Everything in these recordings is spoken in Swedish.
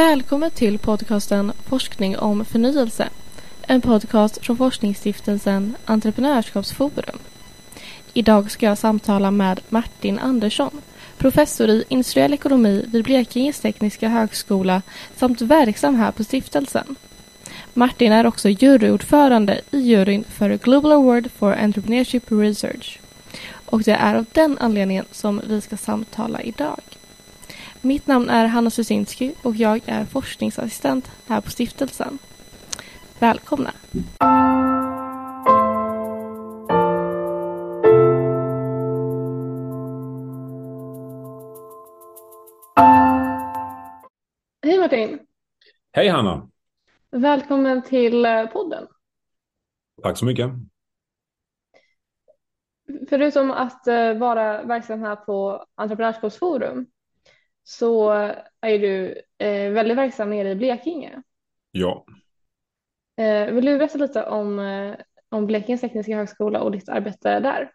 Välkommen till podcasten Forskning om förnyelse. En podcast från forskningsstiftelsen Entreprenörskapsforum. Idag ska jag samtala med Martin Andersson, professor i industriell ekonomi vid Blekinges tekniska högskola samt verksam här på stiftelsen. Martin är också juryordförande i juryn för Global Award for Entrepreneurship Research. Och det är av den anledningen som vi ska samtala idag. Mitt namn är Hanna Susinski och jag är forskningsassistent här på stiftelsen. Välkomna! Hej Martin! Hej Hanna! Välkommen till eh, podden. Tack så mycket. Förutom att eh, vara verksam här på Entreprenörskapsforum så är du eh, väldigt verksam nere i Blekinge. Ja. Vill du berätta lite om, om Blekinges tekniska högskola och ditt arbete där?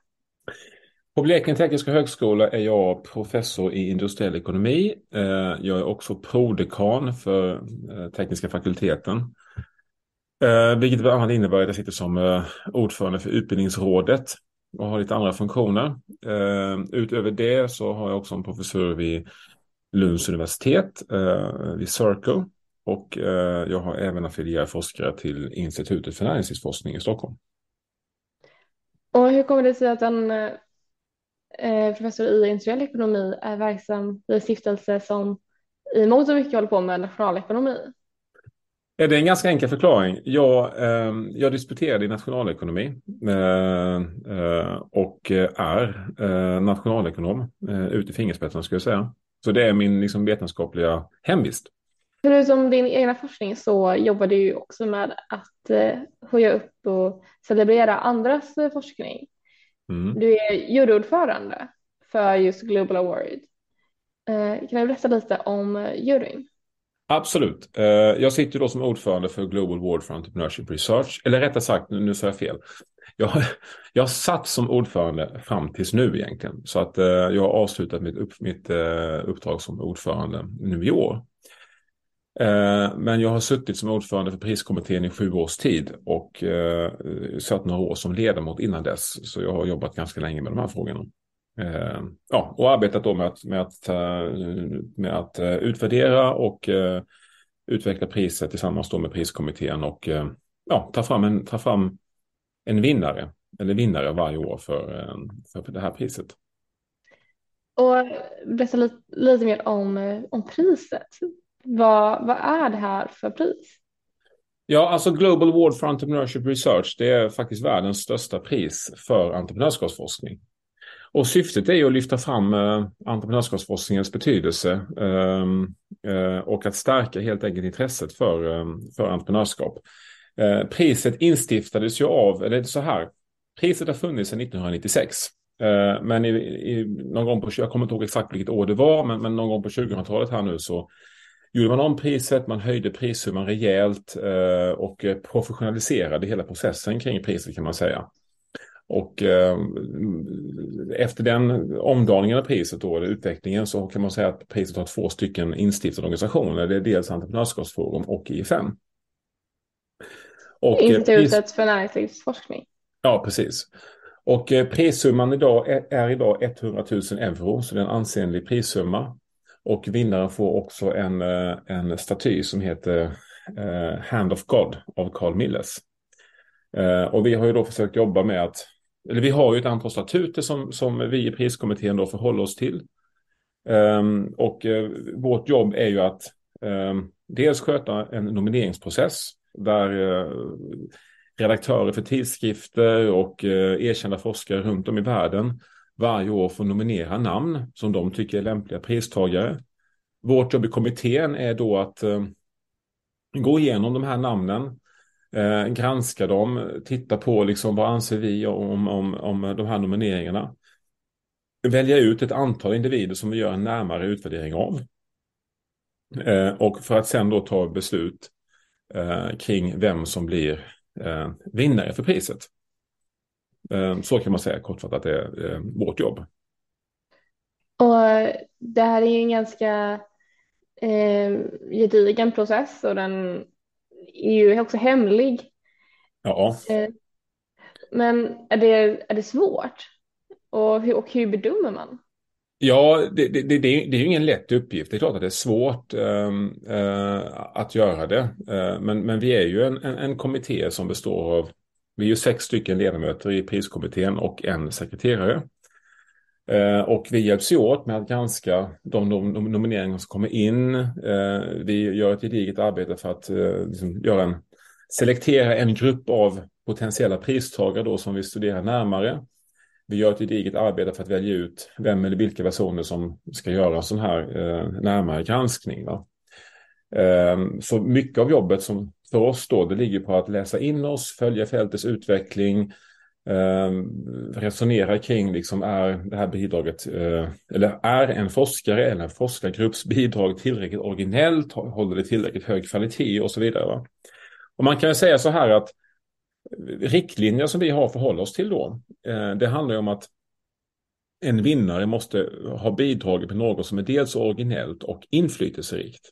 På Blekinge Tekniska Högskola är jag professor i industriell ekonomi. Jag är också prodekan för tekniska fakulteten. Vilket bland annat innebär att jag sitter som ordförande för utbildningsrådet och har lite andra funktioner. Utöver det så har jag också en professor vid Lunds universitet, vid Circle. Och jag har även affilierad forskare till Institutet för näringslivsforskning i Stockholm. Och hur kommer det sig att en professor i industriell ekonomi är verksam i en stiftelse som i mångt och mycket håller på med nationalekonomi? Det är en ganska enkel förklaring. Jag, eh, jag disputerade i nationalekonomi eh, eh, och är eh, nationalekonom eh, ut i fingerspetsarna skulle jag säga. Så det är min liksom, vetenskapliga hemvist. Förutom din egna forskning så jobbar du ju också med att eh, höja upp och celebrera andras eh, forskning. Mm. Du är juryordförande för just Global Award. Eh, kan du berätta lite om juryn? Absolut. Jag sitter då som ordförande för Global Award for Entrepreneurship Research. Eller rättare sagt, nu sa jag fel. Jag, jag satt som ordförande fram tills nu egentligen. Så att eh, jag har avslutat mitt, upp, mitt eh, uppdrag som ordförande nu i år. Eh, men jag har suttit som ordförande för priskommittén i sju års tid och eh, satt några år som ledamot innan dess. Så jag har jobbat ganska länge med de här frågorna. Ja, och arbetat då med att, med att, med att utvärdera och utveckla priset tillsammans då med priskommittén och ja, ta, fram en, ta fram en vinnare eller vinnare varje år för, för det här priset. Och berätta lite, lite mer om, om priset. Vad, vad är det här för pris? Ja, alltså Global Award for Entrepreneurship Research, det är faktiskt världens största pris för entreprenörskapsforskning. Och syftet är ju att lyfta fram eh, entreprenörskapsforskningens betydelse eh, eh, och att stärka helt enkelt intresset för, eh, för entreprenörskap. Eh, priset instiftades ju av, eller så här, priset har funnits sedan 1996. Eh, men i, i, någon gång på, jag kommer inte ihåg exakt vilket år det var, men, men någon gång på 2000-talet här nu så gjorde man om priset, man höjde prissumman rejält eh, och professionaliserade hela processen kring priset kan man säga. Och eh, efter den omdaningen av priset då, eller utvecklingen, så kan man säga att priset har två stycken instiftade organisationer. Det är dels Entreprenörskapsforum och IFM. Och, Institutet pris... för näringslivsforskning. Ja, precis. Och prissumman idag är, är idag 100 000 euro, så det är en ansenlig prissumma. Och vinnaren får också en, eh, en staty som heter uh, Hand of God av Carl Milles. Uh, och vi har ju då försökt jobba med att, eller vi har ju ett antal statuter som, som vi i priskommittén då förhåller oss till. Um, och uh, vårt jobb är ju att um, dels sköta en nomineringsprocess där eh, redaktörer för tidskrifter och eh, erkända forskare runt om i världen varje år får nominera namn som de tycker är lämpliga pristagare. Vårt jobb i kommittén är då att eh, gå igenom de här namnen, granska dem, titta på liksom vad anser vi om, om, om de här nomineringarna. Välja ut ett antal individer som vi gör en närmare utvärdering av. Och för att sen då ta beslut eh, kring vem som blir eh, vinnare för priset. Ehm, så kan man säga kortfattat det är vårt jobb. Och det här är ju en ganska eh, gedigen process och den är ju också hemlig. Ja. Eh, men är det, är det svårt? Och hur, och hur bedömer man? Ja, det, det, det, det är ju ingen lätt uppgift. Det är klart att det är svårt äh, att göra det. Eh, men, men vi är ju en, en, en kommitté som består av, vi är ju sex stycken ledamöter i priskommittén och en sekreterare. Eh, och vi hjälps ju åt med att granska de, de nomineringar som kommer in. vi gör ett gediget arbete för att liksom göra en, selektera en grupp av potentiella pristagare då som vi studerar närmare. Vi gör ett gediget arbete för att välja ut vem eller vilka personer som ska göra en sån här eh, närmare granskning. Va? Eh, så mycket av jobbet som för oss då, det ligger på att läsa in oss, följa fältets utveckling, eh, resonera kring, liksom är det här bidraget, eh, eller är en forskare eller en forskargrupps bidrag tillräckligt originellt, håller det tillräckligt hög kvalitet och så vidare. Va? Och man kan säga så här att riktlinjer som vi har att förhålla oss till då, eh, det handlar om att en vinnare måste ha bidragit med något som är dels originellt och inflytelserikt.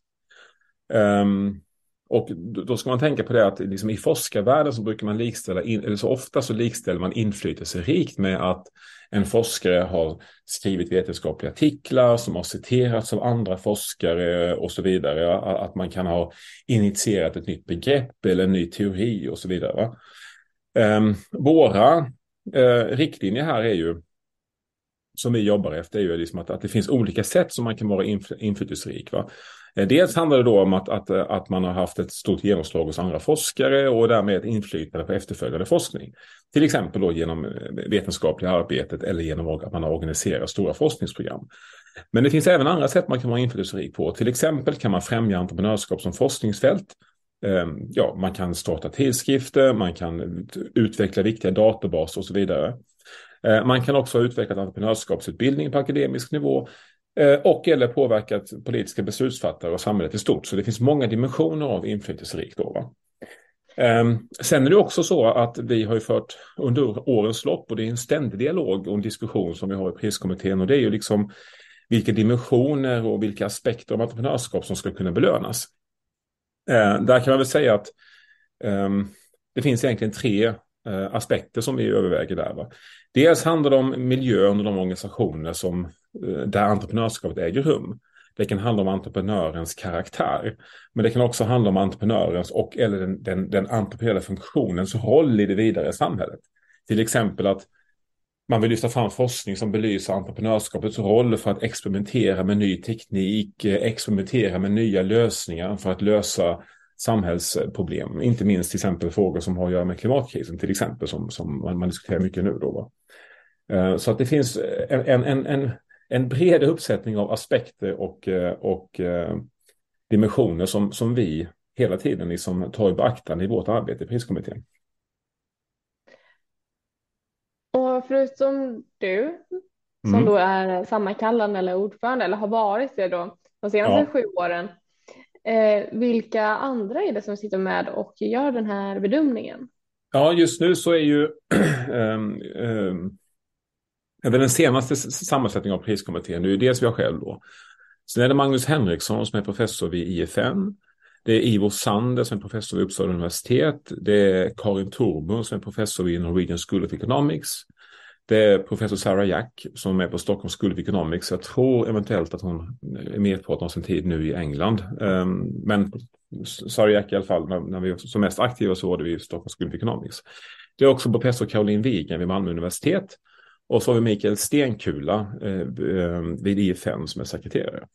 Ehm, och då ska man tänka på det att liksom i forskarvärlden så brukar man likställa, in, eller så ofta så likställer man inflytelserikt med att en forskare har skrivit vetenskapliga artiklar som har citerats av andra forskare och så vidare. Att man kan ha initierat ett nytt begrepp eller en ny teori och så vidare. Ehm, våra eh, riktlinjer här är ju som vi jobbar efter är ju liksom att, att det finns olika sätt som man kan vara inf inflytelserik. Va? Eh, dels handlar det då om att, att, eh, att man har haft ett stort genomslag hos andra forskare och därmed ett inflytande på efterföljande forskning. Till exempel då genom eh, vetenskapliga arbetet eller genom att man har organiserat stora forskningsprogram. Men det finns även andra sätt man kan vara inflytelserik på. Till exempel kan man främja entreprenörskap som forskningsfält. Ehm, ja, man kan starta tidskrifter, man kan utveckla viktiga databaser och så vidare. Ehm, man kan också ha utvecklat entreprenörskapsutbildning på akademisk nivå eh, och eller påverkat politiska beslutsfattare och samhället i stort. Så det finns många dimensioner av inflytelserikt. Då, va? Ehm, sen är det också så att vi har ju fört under årens lopp och det är en ständig dialog och en diskussion som vi har i priskommittén och det är ju liksom vilka dimensioner och vilka aspekter av entreprenörskap som ska kunna belönas. Eh, där kan man väl säga att eh, det finns egentligen tre eh, aspekter som vi överväger där. Va? Dels handlar det om miljön och de organisationer som, eh, där entreprenörskapet äger rum. Det kan handla om entreprenörens karaktär. Men det kan också handla om entreprenörens och eller den, den, den entreprenöriella funktionens roll i det vidare samhället. Till exempel att man vill lyfta fram forskning som belyser entreprenörskapets roll för att experimentera med ny teknik, experimentera med nya lösningar för att lösa samhällsproblem. Inte minst till exempel frågor som har att göra med klimatkrisen till exempel som, som man, diskuterar mycket nu. Då, va? Eh, så att det finns en, en, en, en bred uppsättning av aspekter och, eh, och eh, dimensioner som, som vi hela tiden liksom tar i beaktande i vårt arbete i priskommittén. Förutom du, som mm. då är sammankallande eller ordförande eller har varit det då de senaste ja. sju åren, eh, vilka andra är det som sitter med och gör den här bedömningen? Ja, just nu så är ju um, um, den senaste sammansättningen av priskommittén, det är ju dels jag själv då. Sen är det Magnus Henriksson som är professor vid IFN. Det är Ivo Sander som är professor vid Uppsala universitet. Det är Karin Torbo som är professor vid Norwegian School of Economics. Det är professor Sarah Jack som är på Stockholm School of Economics. Jag tror eventuellt att hon är merparten av sin tid nu i England. Ehm, men Sarah Jack i alla fall, när, vi var som mest aktiva så var det vid Stockholm School of Economics. Det är också professor Caroline Wigen vid Malmö universitet. Och så har vi Mikael Stenkula eh, ehm, vid IFN som är sekreterare.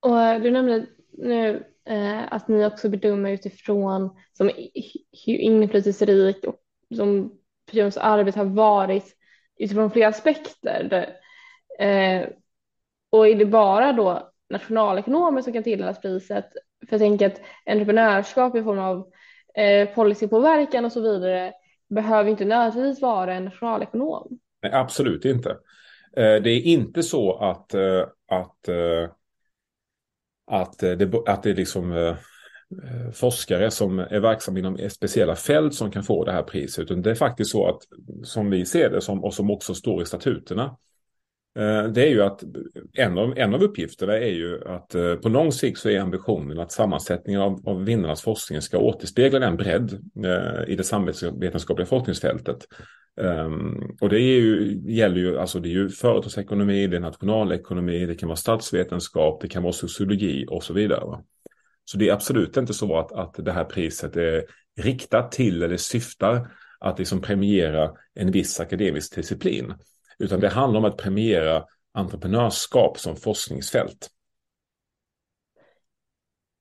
Och eh, du nämnde nu eh, att ni också bedömer utifrån som inflytelserik och som persons arbete har varit utifrån flera aspekter. Där, eh, och är det bara då nationalekonomer som kan tilldelas priset? För jag tänker att entreprenörskap i form av eh, policypåverkan och så vidare behöver inte nödvändigtvis vara en nationalekonom. Nej, absolut inte. Eh, det är inte så att, eh, att, eh, att, eh, det, att det liksom Eh, Eh, forskare som är verksamma inom speciella fält som kan få det här priset. Utan det är faktiskt så att som vi ser det som, och som också står i statuterna eh, det är ju att en av, en av uppgifterna är ju att eh, på lång sikt så är ambitionen att sammansättningen av, av vinnarnas forskning ska återspegla den bredd i det samhällsvetenskapliga forskningsfältet. Um, och det är ju, gäller ju, alltså det är ju företagsekonomi, det är nationalekonomi, det kan vara statsvetenskap, det kan vara sociologi och så vidare. Va? Så det är absolut inte så att, att det här priset är riktat till eller syftar att liksom premiera en viss akademisk disciplin. Utan det handlar om att premiera entreprenörskap som forskningsfält.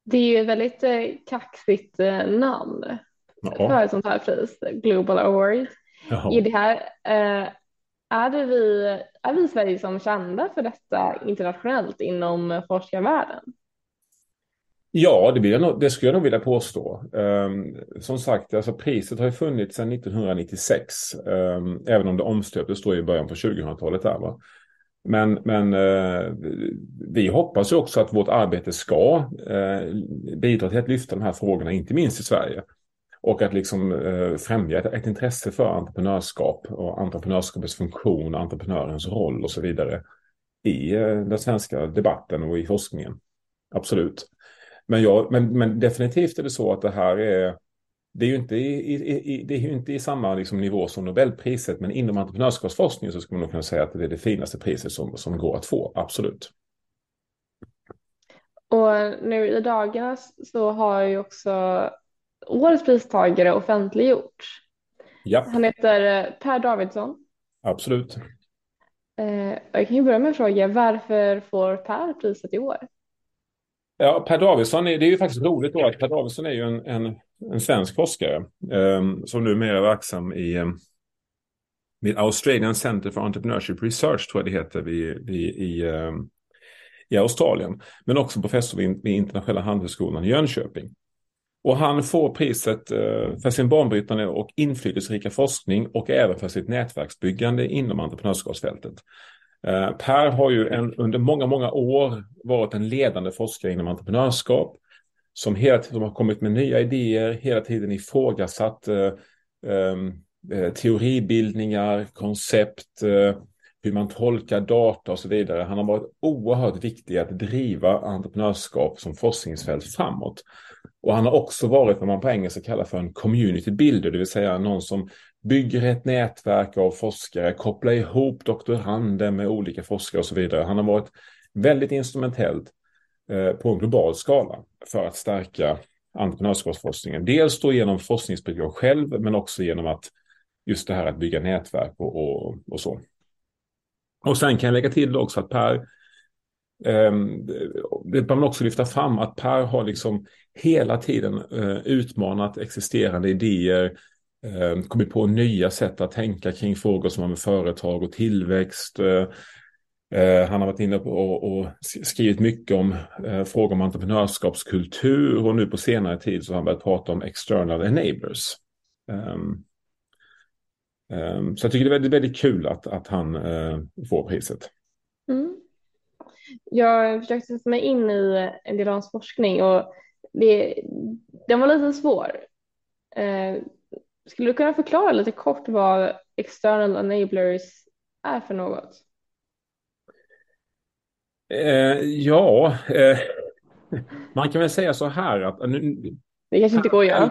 Det är ju ett väldigt eh, kaxigt eh, namn ja. för ett sånt här pris, Global Award. Jaha. Är det här, eh, är, det vi, är vi i Sverige som kända för detta internationellt inom forskarvärlden? Ja, det, vill jag nog, det skulle jag nog vilja påstå. Um, som sagt, alltså priset har ju funnits sedan 1996. Um, ehm, även om det omstöptes då i början på 2000-talet. Där, va? Men, men uh, vi hoppas ju också att vårt arbete ska uh, bidra till att lyfta de här frågorna, inte minst i Sverige. Och att liksom uh, främja ett, ett, intresse för entreprenörskap och entreprenörskapets funktion, entreprenörens roll och så vidare i den svenska debatten och i forskningen. Absolut. Men, jag, men, men definitivt är det så att det här är det är ju inte i, i, det är ju inte i samma liksom nivå som Nobelpriset, men inom entreprenörskapsforskning så skulle man nog kunna säga att det är det finaste priset som, som går att få, absolut. Och nu i dagarna så har ju också årets pristagare offentliggjorts. Ja. Han heter eh, Per Davidsson. Absolut. Eh, jag kan ju börja med att fråga, varför får Per priset i år? Ja, Per Davidsson, är, det är ju faktiskt roligt då att Per Davidsson är ju en, en, en svensk forskare eh, som numera är verksam i eh, vid Australian Center for Entrepreneurship Research, tror jag det heter, vid, vid, i, eh, i Australien. Men också professor vid, vid Internationella handelshögskolan i Jönköping. Och han får priset eh, för sin banbrytande och inflytelserika forskning och även för sitt nätverksbyggande inom entreprenörskapsfältet. Eh, per har ju en, under många, många år varit en ledande forskare inom entreprenörskap som hela tiden har kommit med nya idéer, hela tiden ifrågasatt eh, ehm, eh, teoribildningar, koncept, eh, hur man tolkar data och så vidare. Han har varit oerhört viktig att driva entreprenörskap som forskningsfält framåt. Och han har också varit vad man på engelska kallar för en community builder, det vill säga någon som bygger ett nätverk av forskare, kopplar ihop doktorander med olika forskare och så vidare. Han har varit väldigt instrumentellt eh, på en global skala för att stärka entreprenörskapsforskningen. Dels då genom forskningsbidrag själv, men också genom att just det här att bygga nätverk och, och, och så. Och sen kan jag lägga till också att Per, eh, det bör man också lyfta fram, att Per har liksom hela tiden eh, utmanat existerande idéer, eh, kommit på nya sätt att tänka kring frågor som har med företag och tillväxt. Eh, eh han har varit inne på och, och skrivit mycket om eh, frågor om entreprenörskapskultur och nu på senare tid så har han börjat prata om external enablers. Um, um, så jag tycker det är väldigt, väldigt kul att, att han eh, får priset. Mm. Jag försökte sätta mig in i en del av hans forskning och det, den var lite svår. Eh, skulle du kunna förklara lite kort vad external enablers är för något? Eh, ja, eh, man kan väl säga så här att nu, det kanske inte går att göra.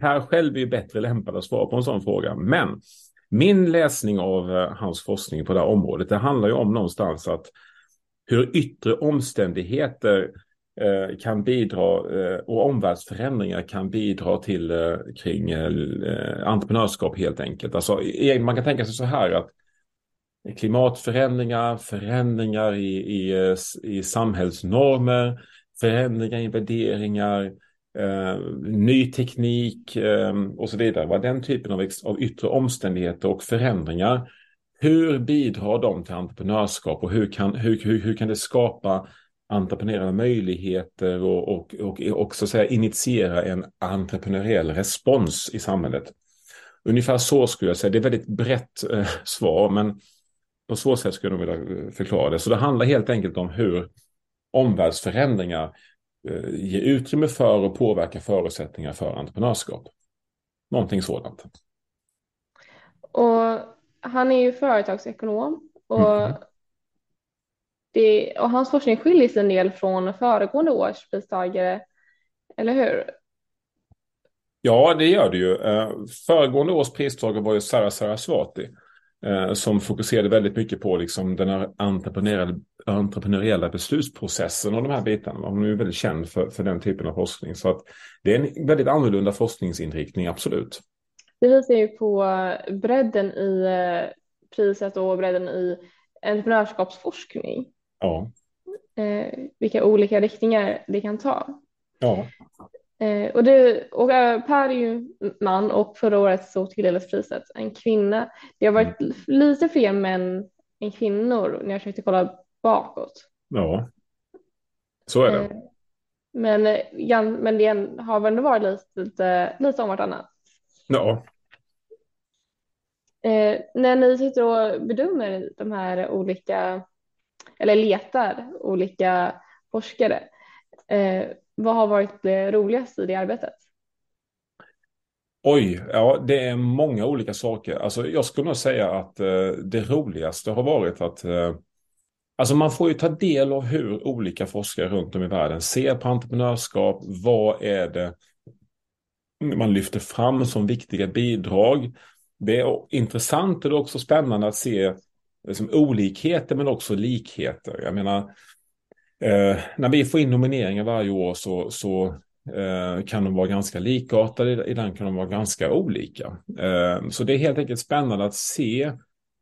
Per själv är ju bättre lämpad att svara på en sån fråga. Men min läsning av eh, hans forskning på det här området, det handlar ju om någonstans att hur yttre omständigheter Eh, Eh, kan bidra eh, och omvärldsförändringar kan bidra till eh, kring entreprenörskap helt enkelt. Alltså, man kan tänka sig så här att klimatförändringar, förändringar i, i, i samhällsnormer, förändringar i värderingar, eh, ny teknik eh, och så vidare. Va? Den typen av, av yttre omständigheter och förändringar. Hur bidrar de till entreprenörskap och hur kan, hur, hur, hur kan det skapa entreprenöriella möjligheter och, och, och också säga, initiera en entreprenöriell respons i samhället. Ungefär så skulle jag säga. Det är ett väldigt brett eh, svar, men på så sätt skulle jag vilja eh, förklara det. Så det handlar helt enkelt om hur omvärldsförändringar eh, ger utrymme för och påverkar förutsättningar för entreprenörskap. Någonting sådant. Och han är ju företagsekonom och mm. Det, och hans forskning skiljer sig en del från föregående års pristagare, eller hur? Ja, det gör det ju. Eh, föregående års pristagare var ju Sara Saraswati eh, som fokuserade väldigt mycket på liksom den här entreprenöriella, entreprenöriella beslutsprocessen och de här bitarna. Hon är ju väldigt känd för, för den typen av forskning. Så att det är en väldigt annorlunda forskningsinriktning, absolut. Det visar ju på bredden i eh, priset och bredden i entreprenörskapsforskning. Ja. Eh, vilka olika riktningar det kan ta. Ja. Eh, och, det, och eh, Per är ju man och förra året så tilldelades priset en kvinna. Det har varit mm. lite fler män än kvinnor när jag försökte kolla bakåt. Ja, så är det. Eh, men, ja, men det har väl ändå varit lite, lite, lite om vartannat. Ja. Eh, när ni sitter och bedömer de här olika, eller letar olika forskare, eh, vad har varit det roligaste i det arbetet? Oj, ja det är många olika saker. Alltså jag skulle nog säga att eh, det roligaste har varit att eh, Alltså man får ju ta del av hur olika forskare runt om i världen ser på entreprenörskap. Vad är det man lyfter fram som viktiga bidrag? Det är intressant och det är också spännande att se liksom, olikheter men också likheter. Jag menar, eh, när vi får in nomineringar varje år så, så eh, kan de vara ganska likartade, ibland kan de vara ganska olika. Eh, så det är helt enkelt spännande att se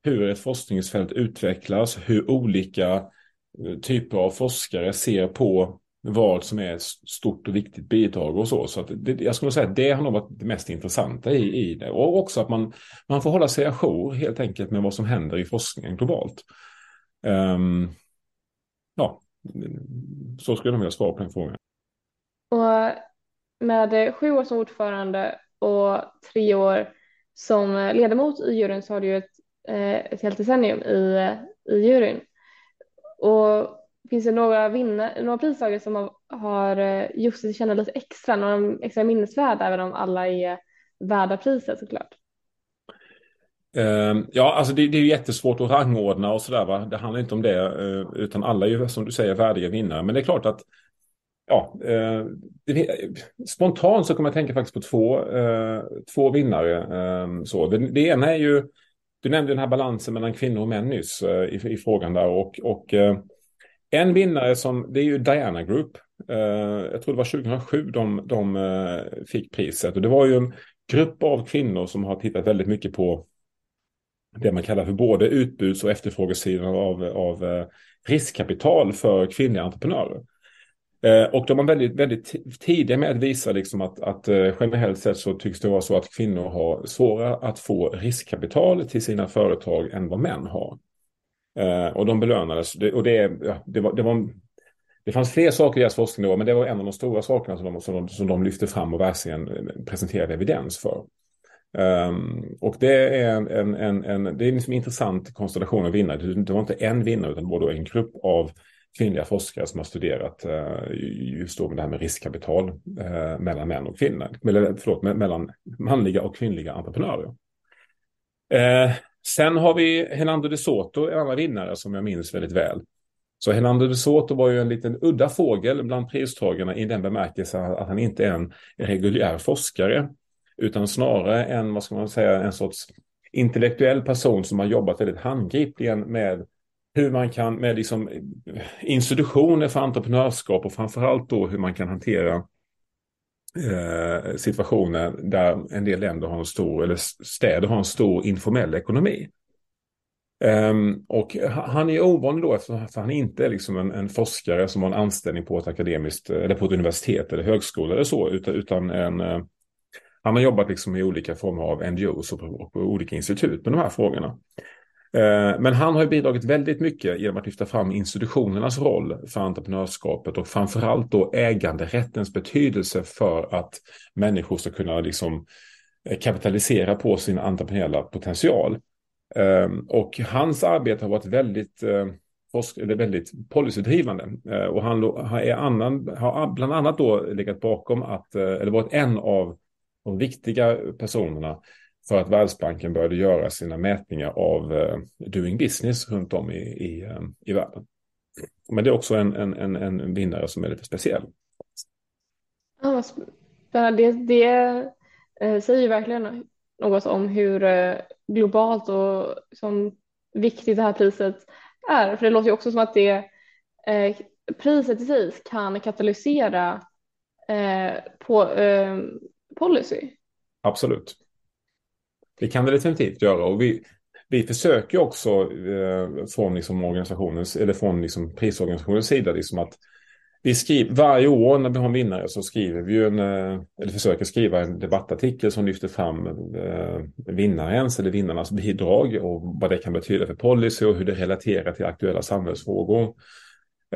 hur ett forskningsfält utvecklas, hur olika eh, typer av forskare ser på vad som är ett stort och viktigt bidrag och så. Så att det, jag skulle säga att det har nog varit det mest intressanta i, i det. Och också att man, man får hålla sig ajour helt enkelt med vad som händer i forskningen globalt. Um, ja, så skulle jag vilja svara på den frågan. Och med sju år som ordförande och tre år som ledamot i juryn så har du ju ett, eh, ett helt decennium i, i juryn. Och finns det några, vinna, några pristagare som har, eh, har sig känna lite extra, några extra minnesvärda, även om alla är värda priset såklart? Ehm, ja, alltså det, det, är ju jättesvårt att rangordna och sådär. Det handlar inte om det, eh, utan alla är ju som du säger värdiga vinnare. Men det är klart att ja, eh, det, spontant så kommer jag tänka faktiskt på två, två vinnare. Ehm, så. Det, det, ena är ju, du nämnde den här balansen mellan kvinnor och män nyss i, i frågan där. Och, och en vinnare som, det är ju Diana Group. Uh, jag tror det var 2007 de, de uh, fick priset. Och det var ju en grupp av kvinnor som har tittat väldigt mycket på det man kallar för både utbuds och efterfrågesidan av, av uh, riskkapital för kvinnliga entreprenörer. Och de var väldigt, väldigt tidiga med att visa liksom att, att generellt sett så tycks det vara så att kvinnor har svårare att få riskkapital till sina företag än vad män har. Eh, och de belönades. Det, och det, ja, det, var, det, var, det fanns fler saker i deras forskning då, men det var en av de stora sakerna som de, som de, som de lyfte fram och verkligen eh, presenterade evidens för. Um, och det är en, en, en, en, det är liksom en intressant konstellation av vinnare. Det var inte en vinnare utan både en grupp av kvinnliga forskare som har studerat uh, just då med det här med riskkapital uh, mellan män och kvinnor. Eller, förlåt, mellan manliga och kvinnliga entreprenörer. Uh, Sen har vi Hernando de Soto, en annan vinnare som jag minns väldigt väl. Så Hernando de Soto var ju en liten udda fågel bland pristagarna i den bemärkelsen att han inte är en reguljär forskare, utan snarare en, vad ska man säga, en sorts intellektuell person som har jobbat väldigt handgripligen med hur man kan, med liksom institutioner för entreprenörskap och framförallt då hur man kan hantera eh, situationer där en del länder har en stor, eller städer har en stor informell ekonomi. Um, och han är ovanlig då eftersom han inte är liksom en, en, forskare som har en anställning på ett akademiskt eller på ett universitet eller högskola eller så, utan, utan en, uh, han har jobbat liksom i olika former av NGOs och på, och på olika institut med de här frågorna. Eh, men han har bidragit väldigt mycket genom att lyfta fram institutionernas roll för entreprenörskapet och framförallt då äganderättens betydelse för att människor ska kunna liksom eh, kapitalisera på sin entreprenöriella potential. Ehm, och hans arbete har varit väldigt, eh, väldigt policydrivande. Och han är annan, har bland annat då legat bakom att, eller varit en av de viktiga personerna för att Världsbanken började göra sina mätningar av uh, doing business runt om i, i, um, i världen. Men det är också en, en, en, vinnare som är lite speciell. Ja, det, det eh, säger ju verkligen något om hur eh, globalt och som viktigt det här priset är. För det låter ju också som att det eh, priset i sig kan katalysera eh, på eh, policy. Absolut. Det kan vi definitivt göra. Och vi, vi försöker också eh, från liksom organisationens eller från liksom prisorganisationens sida. Liksom att vi skriver, varje år när vi har en vinnare så skriver vi en, eh, eller försöker skriva en debattartikel som lyfter fram eh, vinnarens eller vinnarnas bidrag och vad det kan betyda för policy och hur det relaterar till aktuella samhällsfrågor.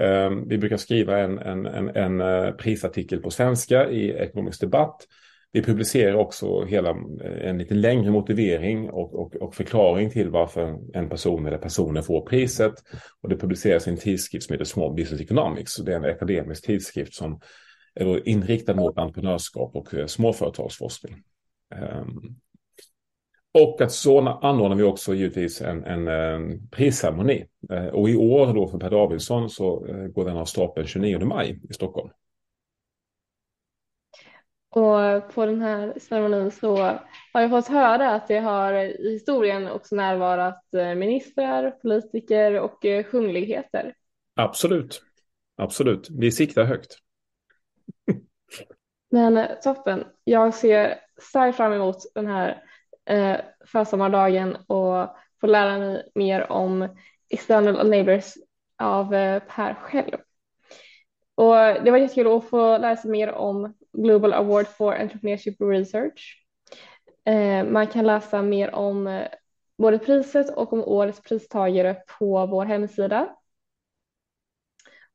Eh, vi brukar skriva en, en, en, en eh, prisartikel på svenska i ekonomisk debatt vi publicerar också hela eh, en lite längre motivering och, och, och, förklaring till varför en person eller personer får priset. Och det publiceras i en tidskrift som heter Small Business Economics. Det är en akademisk tidskrift som är inriktad mot entreprenörskap och eh, småföretagsforskning. Um, och att så anordnar vi också givetvis en, en, en prisceremoni. Eh, och i år då för Per Davidsson så går den av stapeln 29 maj i Stockholm. Och på den här ceremonin så har jag fått höra att det har i historien också närvarat eh, ministrar, politiker och eh, kungligheter. Absolut, absolut. Vi siktar högt. Men eh, toppen. Jag ser starkt fram emot den här eh, försommardagen och få lära mig mer om external neighbors av eh, Per själv. Och det var jättekul att få lära sig mer om Global Award for Entrepreneurship Research. Eh, man kan läsa mer om eh, både priset och om årets pristagare på vår hemsida.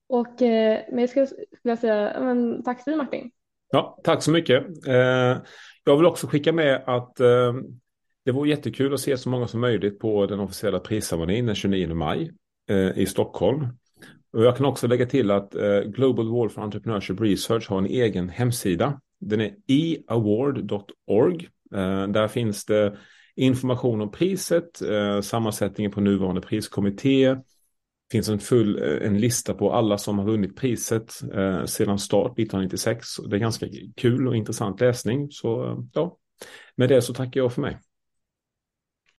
Och eh, men jag skulle vilja säga men, tack till dig Martin. Ja, tack så mycket. Jag vill också skicka med att det vore jättekul att se så många som möjligt på den officiella prisceremonin den 29 maj i Stockholm. Och jag kan också lägga till att eh, Global Wall for Entrepreneurship Research har en egen hemsida. Den är eaward.org. Eh, där finns det information om priset, eh, sammansättningen på nuvarande priskommitté. Det finns en full en lista på alla som har vunnit priset eh, sedan start 1996. Det är ganska kul och intressant läsning. Så ja, med det så tackar jag för mig.